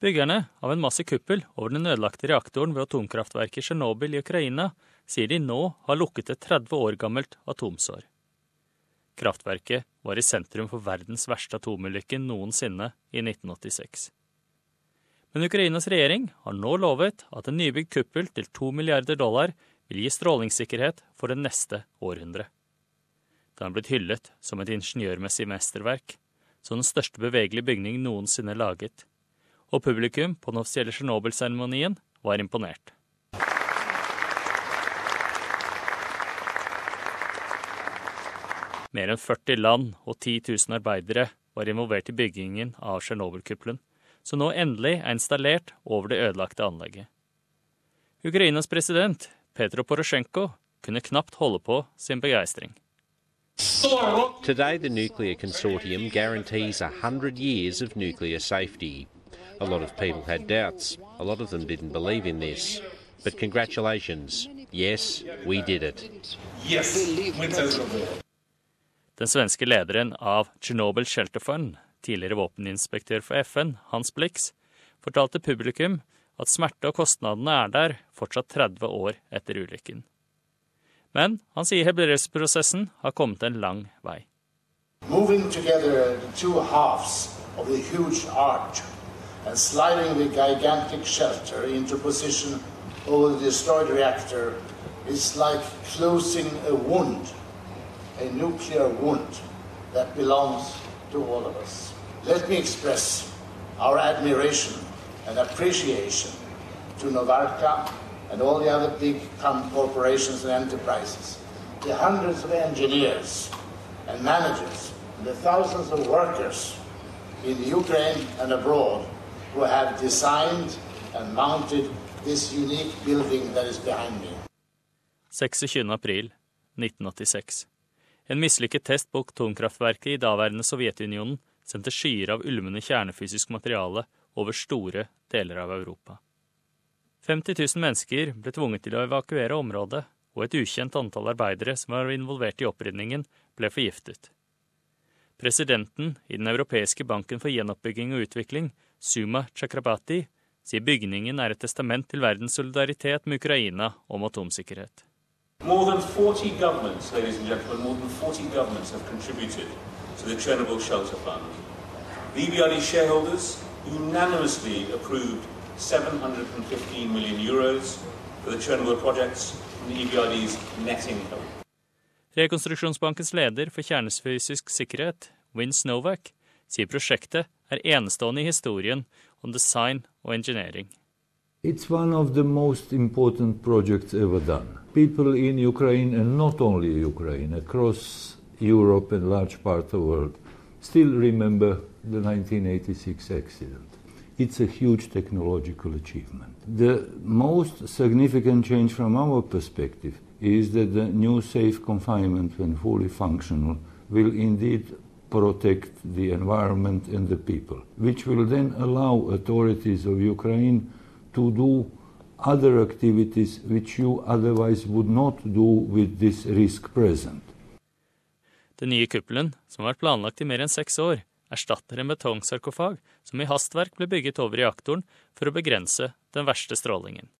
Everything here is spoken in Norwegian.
Byggerne av en massiv kuppel over den ødelagte reaktoren ved atomkraftverket Tsjernobyl i Ukraina sier de nå har lukket et 30 år gammelt atomsår. Kraftverket var i sentrum for verdens verste atomulykke noensinne i 1986. Men Ukrainas regjering har nå lovet at en nybygd kuppel til to milliarder dollar vil gi strålingssikkerhet for det neste århundret. Den har blitt hyllet som et ingeniørmessig mesterverk, som den største bevegelige bygning noensinne laget og publikum på den offisielle Tsjernobyl-seremonien var imponert. Mer enn 40 land og 10 000 arbeidere var involvert i byggingen av Tsjernobyl-kuppelen, som nå endelig er installert over det ødelagte anlegget. Ukrainas president Petro Porosjenko kunne knapt holde på sin begeistring. Today, the Nuclear Consortium guarantees 100 years of nuclear safety. A lot of people had doubts. A lot of them didn't believe in this. But congratulations. Yes, we did it. Yes, Den svenske lederen av Chernobyl Shelter Fund, tidligere våpeninspektør for FN, Hans Blix, fortalte publikum at smerte og kostnadene er der fortsatt 30 år etter ulykken. Men han sier helbredelsesprosessen har kommet en lang vei. Moving together the two halves of the huge arch and sliding the gigantic shelter into position over the destroyed reactor is like closing a wound, a nuclear wound that belongs to all of us. Let me express our admiration and appreciation to Novarka and all the other big corporations and enterprises, the hundreds of engineers and managers, and the thousands of workers in Ukraine and abroad who have designed and mounted this unique building that is behind me. 26. april 1986. En mislykket test på atomkraftverket i daværende Sovjetunionen sendte skyer av ulmende kjernefysisk materiale over store deler av Europa. 50 000 mennesker ble tvunget til å evakuere området, og et ukjent antall arbeidere som var involvert i opprydningen, ble forgiftet. Presidenten i Den europeiske banken for gjenoppbygging og utvikling Suma Chakrabati, sier bygningen er et testament til verdens solidaritet med Ukraina om atomsikkerhet. More than 40 governments, ladies and gentlemen, more than 40 governments have contributed to the Chernobyl Shelter Fund. The EBRD shareholders unanimously approved 715 million euros for the Chernobyl projects from the EBRD's net income. Rekonstruksjonsbankens leder for kjernefysisk sikkerhet, Vince Novak, sier prosjektet er enestående i historien om design og engineering. It's one of the most important projects ever done. People in Ukraine, and not only Ukraine, across Europe and large part of the world, still remember the 1986 accident. It's a huge technological achievement. The most significant change from our perspective is that the new safe confinement, when fully functional, will indeed protect the environment and the people, which will then allow authorities of Ukraine to do other activities which you otherwise would not do with this risk present. Den nye kuppelen, som har vært planlagt i mer enn seks år, erstatter en betongsarkofag som i hastverk ble bygget over reaktoren for å begrense den verste strålingen.